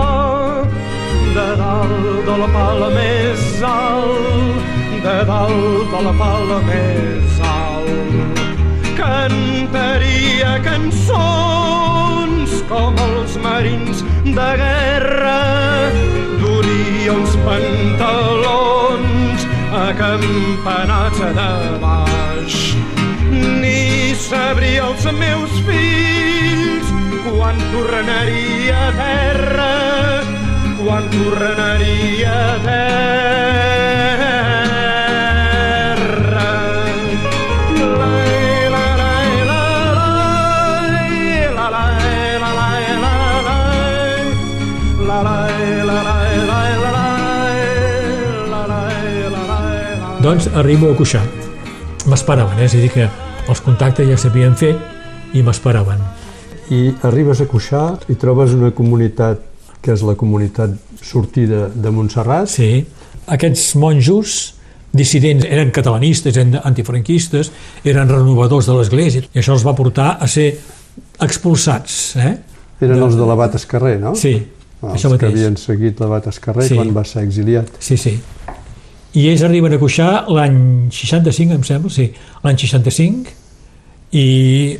de dalt de la pala més alt de dalt de la pala més alt. Cantaria cançons com els marins de guerra. Duria uns pantalons acampanats de baix ni sabria els meus fills quan tornaria a terra quan tornaria a terra Doncs arribo a Cuixà. M'esperaven, eh? és a dir, que els contactes ja s'havien fet i m'esperaven. I arribes a Cuixà i trobes una comunitat que és la comunitat sortida de Montserrat. Sí, aquests monjos dissidents eren catalanistes, eren antifranquistes, eren renovadors de l'Església, i això els va portar a ser expulsats. Eh? Eren els de l'abat Escarrer, no? Sí, Ah, això els que mateix. havien seguit l'abat Escarrer Sí. quan va ser exiliat. Sí, sí. I ells arriben a Cuixà l'any 65, em sembla, sí, l'any 65, i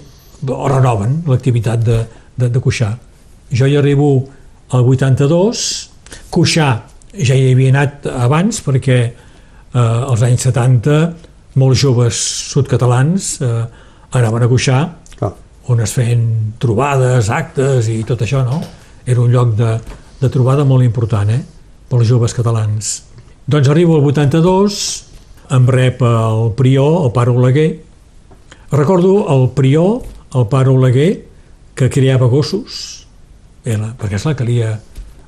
renoven l'activitat de, de, de Cuixà. Jo hi arribo al 82, Cuixà ja hi havia anat abans perquè eh, als anys 70 molts joves sudcatalans eh, anaven a Cuixà Clar. on es feien trobades, actes i tot això, no? Era un lloc de, de trobada molt important, eh? Pels joves catalans. Doncs arribo al 82, em rep el prior, el pare Oleguer. Recordo el prior, el pare Oleguer, que creava gossos, era, perquè esclar, calia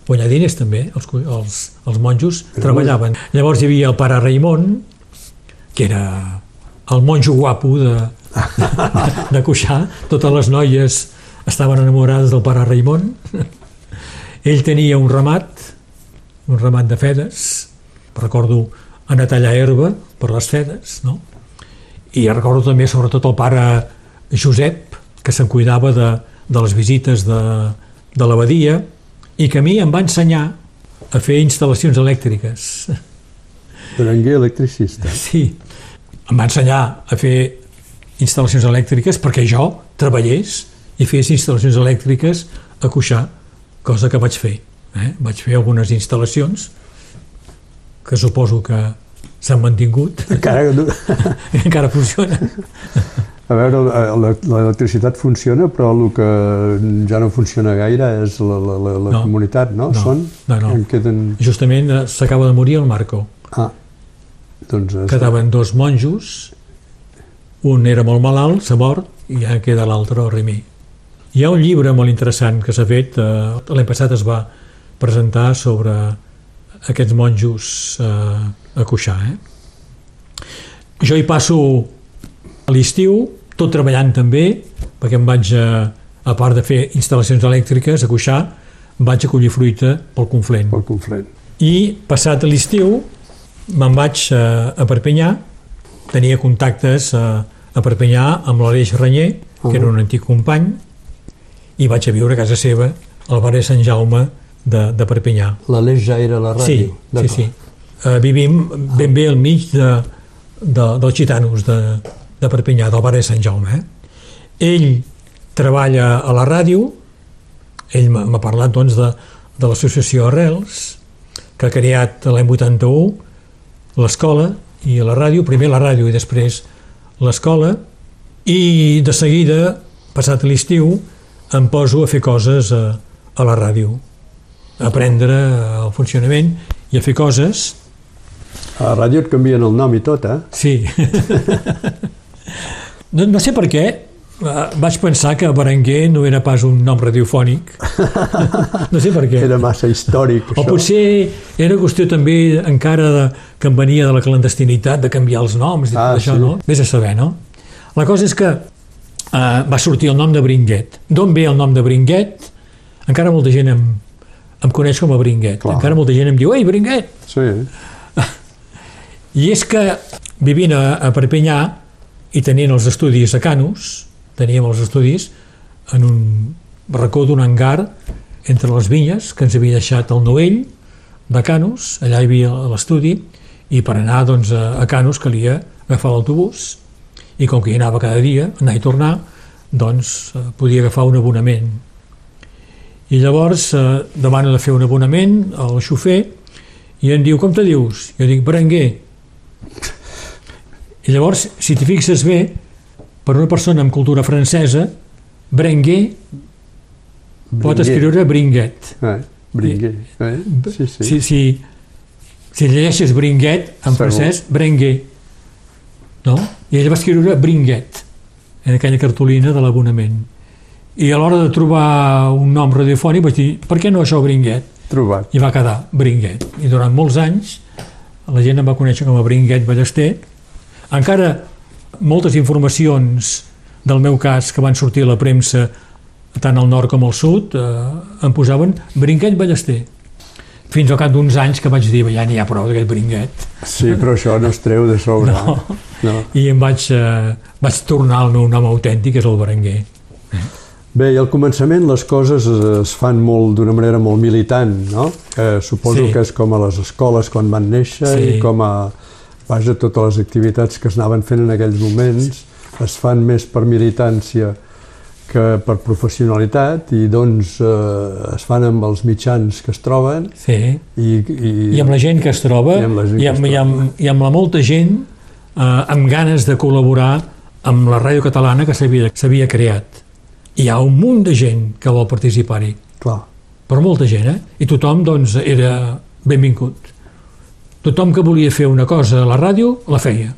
guanyar diners també, els, els, els monjos treballaven. Llavors hi havia el pare Raimon, que era el monjo guapo de, de Cuixà, totes les noies estaven enamorades del pare Raimon. Ell tenia un ramat, un ramat de fedes, recordo anar a tallar herba per les fedes, no? I recordo també sobretot el pare Josep, que se'n cuidava de, de les visites de, de l'abadia i que a mi em va ensenyar a fer instal·lacions elèctriques. [LAUGHS] Berenguer electricista. Sí, em va ensenyar a fer instal·lacions elèctriques perquè jo treballés i fes instal·lacions elèctriques a Cuixà, cosa que vaig fer. Eh? Vaig fer algunes instal·lacions que suposo que s'han mantingut, Encara, [LAUGHS] encara funcionen. a veure, l'electricitat funciona, però el que ja no funciona gaire és la, la, la, la No. comunitat, no? No, Són? no, no. En queden... Justament eh, s'acaba de morir el Marco. Ah, doncs... és- Quedaven dos monjos, un era molt malalt, s'ha mort, i ja queda l'altre, el Rimí. Hi ha un llibre molt interessant que s'ha fet, eh, l'any passat es va presentar sobre aquests monjos eh, a Cuixà. Eh? Jo hi passo a l'estiu, tot treballant també, perquè em vaig, a, a part de fer instal·lacions elèctriques, a Cuixà, vaig a collir fruita pel Conflent. Pel Conflent. I passat l'estiu me'n vaig a, a Perpinyà, tenia contactes a, a Perpinyà amb l'Aleix Renyer, que era un antic company, i vaig a viure a casa seva, al barri de Sant Jaume de, de Perpinyà. L'Aleix ja era la Sí, ràdio. sí, sí. Uh, vivim ben bé al mig de, de, dels gitanos de, de Perpinyà, del barri de Sant Jaume. Eh? Ell treballa a la ràdio, ell m'ha parlat doncs, de, de l'associació Arrels, que ha creat l'any 81 l'escola i la ràdio, primer la ràdio i després l'escola, i de seguida, passat l'estiu, em poso a fer coses a, a la ràdio, aprendre el funcionament i a fer coses. A la ràdio et canvien el nom i tot, eh? Sí. [LAUGHS] no, no sé per què, eh, vaig pensar que Berenguer no era pas un nom radiofònic. [LAUGHS] No sé per què. Era massa històric, O això. potser era qüestió també encara de, que em venia de la clandestinitat de canviar els noms i Ah, tot això, sí. no? Vés a saber, no? La cosa és que eh, va sortir el nom de Bringuet. D'on ve el nom de Bringuet? Encara molta gent em, em coneix com a Bringuet. Clar. Encara molta gent em diu, ei, Bringuet! Sí. [LAUGHS] I és que vivint a, a Perpinyà i tenint els estudis a Canus, teníem els estudis en un racó d'un hangar entre les vinyes que ens havia deixat el Noell de Canus, allà hi havia l'estudi, i per anar doncs, a, a Canus calia agafar l'autobús i com que hi anava cada dia, anar i tornar, doncs eh, podia agafar un abonament. I llavors eh, demano de fer un abonament al xofer i em diu, com te dius? Jo dic, Berenguer. I llavors, si t'hi fixes bé, per una persona amb cultura francesa, Berenguer pot Bringuer. escriure Bringuet. Eh? Bringuer. Eh? Sí, sí. Si, si, si llegeixes Bringuet en Segur. francès, Berenguer. No? I ell va escriure Bringuet en aquella cartolina de l'abonament. I a l'hora de trobar un nom radiofònic vaig dir, per què no això Bringuet? Trobat. i va quedar Bringuet. I durant molts anys la gent em va conèixer com a Bringuet Ballester. Encara moltes informacions del meu cas que van sortir a la premsa tant al nord com al sud eh, em posaven Bringuet Ballester. Fins al cap d'uns anys que vaig dir ja n'hi ha prou d'aquest Bringuet Sí, però això no es treu de sobre. No. no. i em vaig, eh, vaig tornar al meu nom autèntic, que és el Berenguer. Bé, i al començament les coses es, fan molt d'una manera molt militant, no? Eh, suposo Sí. que és com a les escoles quan van néixer Sí. i com a vaja, totes les activitats que es anaven fent en aquells moments es fan més per militància que per professionalitat i doncs eh, es fan amb els mitjans que es troben Sí. i, i, I amb la gent que es troba I amb la i que amb, i amb, i amb la molta gent eh, amb ganes de col·laborar amb la ràdio catalana que s'havia creat. Hi ha un munt de gent que vol participar-hi, clar, però molta gent, eh? I tothom, doncs, era benvingut. Tothom que volia fer una cosa a la ràdio, la feia.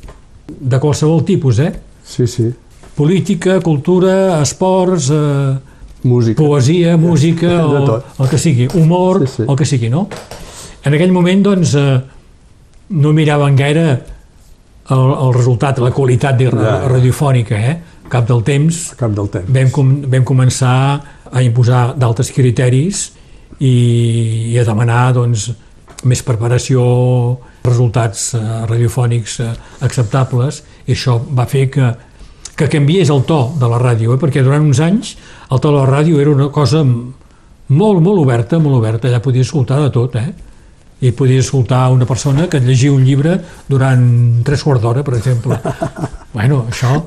De qualsevol tipus, eh? sí, sí, Política, cultura, esports, eh, música. poesia, música, o tot. el que sigui, humor, Sí, sí. el que sigui, no? En aquell moment, doncs, eh, no miraven gaire el, el resultat, la qualitat de, Ja. radiofònica, eh? Cap del temps cap del temps. vam, com, vam començar a imposar d'altres criteris i, i a demanar doncs, més preparació, resultats eh, radiofònics eh, acceptables, i això va fer que, que canviés el to de la ràdio, eh? perquè durant uns anys el to de la ràdio era una cosa molt, molt oberta, molt oberta, allà podies escoltar de tot, eh? I podies escoltar una persona que llegia un llibre durant tres quarts d'hora, per exemple. [LAUGHS] bueno, això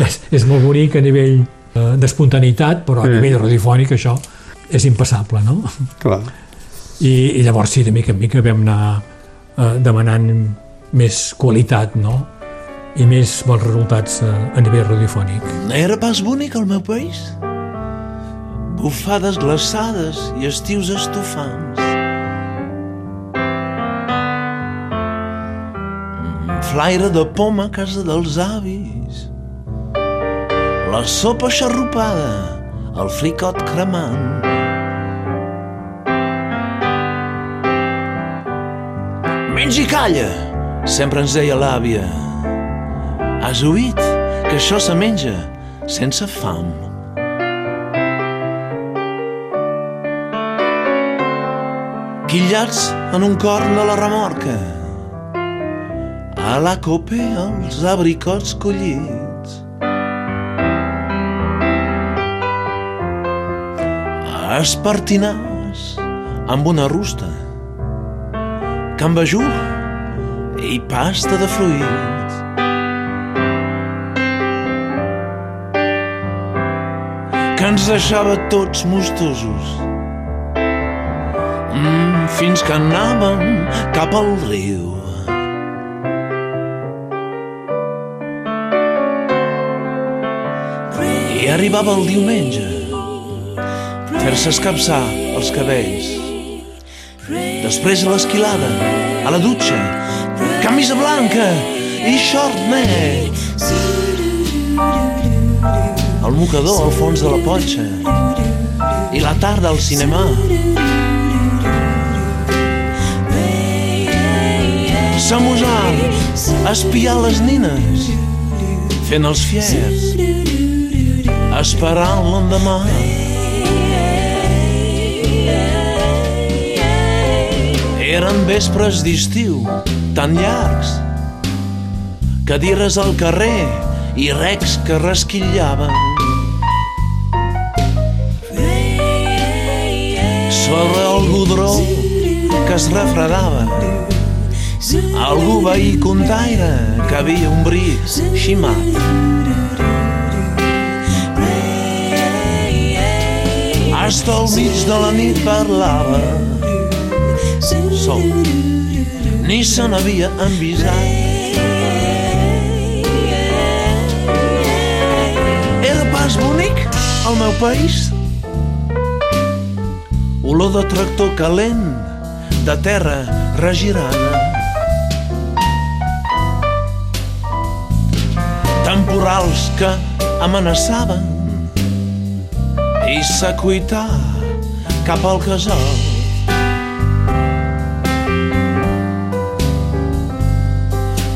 és, és molt bonic a nivell eh, d'espontaneïtat, però a Sí. nivell radiofònic això és impassable, no? Clar. I, i llavors sí, de mica en mica vam anar eh, demanant més qualitat, no? I més bons resultats eh, a nivell radiofònic. Era pas bonic el meu país? Bufades glaçades i estius estufants. Flaire de poma a casa dels avis. La sopa xarrupada, el fricot cremant. Menja i calla, sempre ens deia l'àvia. Has oït que això se menja sense fam. Quillats en un corn de la remorca, a la cope els abricots collits. Espartinars amb una rusta, cambajú i pasta de fruits. Que ens deixava tots mostosos mm, fins que anàvem cap al riu. I arribava el diumenge, fer-se escapçar els cabells. Després a l'esquilada, a la dutxa, camisa blanca i short net. El mocador al fons de la potxa i la tarda al cinema. Samusar, espiar les nines, fent els fiers, esperant l'endemà. Eren vespres d'estiu tan llargs cadires al carrer i recs que resquillaven. Sobre el godró que es refredava algú veí contaire que havia un bri ximat. Hasta al mig de la nit parlava sol, ni se n'havia envisat. Era pas bonic el meu país? Olor de tractor calent, de terra regirada. Temporals que amenaçaven i s'acuità cap al casal.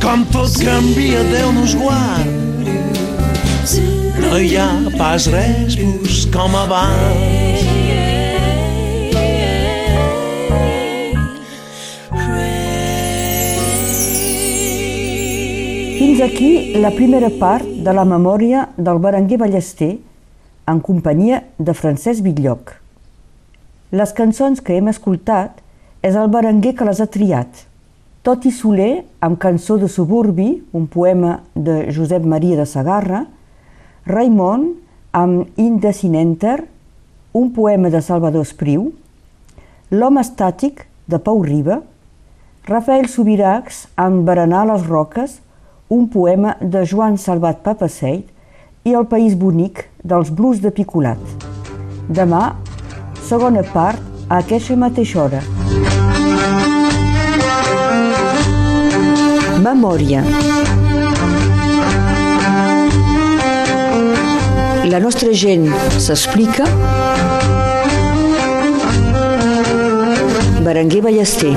Com tot canvia, Déu nos guard. No hi ha pas res bus com abans. Fins aquí la primera part de la memòria del Berenguer Ballester en companyia de Francesc Bitlloc. Les cançons que hem escoltat és el Berenguer que les ha triat. Toti Soler, amb Cançó de suburbi, un poema de Josep Maria de Sagarra, Raimon, amb Indecinenter, un poema de Salvador Espriu, L'home estàtic, de Pau Riba, Rafael Subiracs, amb Berenar les roques, un poema de Joan Salvat Papaseit i El país bonic dels blues de Picolat. Demà, segona part, a aquesta mateixa hora. Memòria. La nostra gent s'explica. Berenguer Ballester.